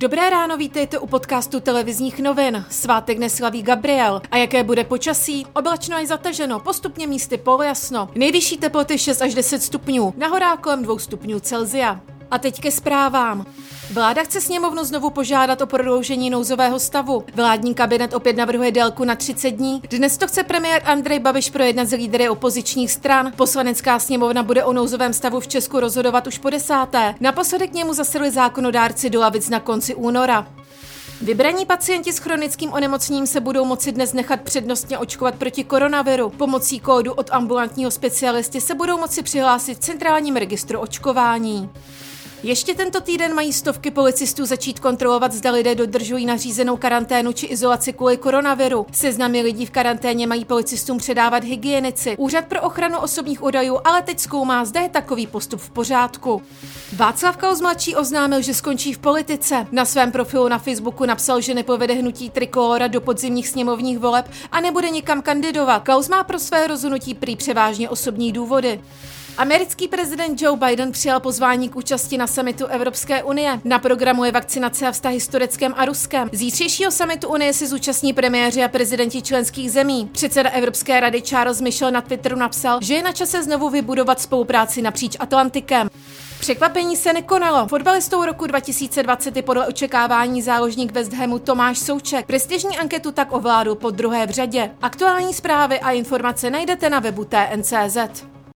Dobré ráno, vítejte u podcastu televizních novin. Svátek neslaví Gabriel. A jaké bude počasí? Oblačno až zataženo, postupně místy polojasno. Nejvyšší teploty 6 až 10 stupňů, na kolem 2 stupňů Celzia. A teď ke zprávám. Vláda chce sněmovnu znovu požádat o prodloužení nouzového stavu. Vládní kabinet opět navrhuje délku na 30 dní. Dnes to chce premiér Andrej Babiš projednat s lídry opozičních stran. Poslanecká sněmovna bude o nouzovém stavu v Česku rozhodovat už po desáté. Naposledy k němu zasedli zákonodárci do lavic na konci února. Vybraní pacienti s chronickým onemocněním se budou moci dnes nechat přednostně očkovat proti koronaviru. Pomocí kódu od ambulantního specialisty se budou moci přihlásit v centrálním registru očkování. Ještě tento týden mají stovky policistů začít kontrolovat, zda lidé dodržují nařízenou karanténu či izolaci kvůli koronaviru. Seznamy lidí v karanténě mají policistům předávat hygienici. Úřad pro ochranu osobních údajů ale teď zkoumá, zda je takový postup v pořádku. Václav Klaus mladší oznámil, že skončí v politice. Na svém profilu na Facebooku napsal, že nepovede hnutí Trikolora do podzimních sněmovních voleb a nebude nikam kandidovat. Klaus má pro své rozhodnutí prý převážně osobní důvody. Americký prezident Joe Biden přijal pozvání k účasti na samitu Evropské unie. Na programu je vakcinace a vztahy s Tureckem a Ruskem. Zítřejšího samitu Unie si zúčastní premiéři a prezidenti členských zemí. Předseda Evropské rady Charles Michel na Twitteru napsal, že je na čase znovu vybudovat spolupráci napříč Atlantikem. Překvapení se nekonalo. Fotbalistou roku 2020 je podle očekávání záložník West Hamu Tomáš Souček. Prestižní anketu tak ovládl pod druhé v řadě. Aktuální zprávy a informace najdete na webu TNCZ.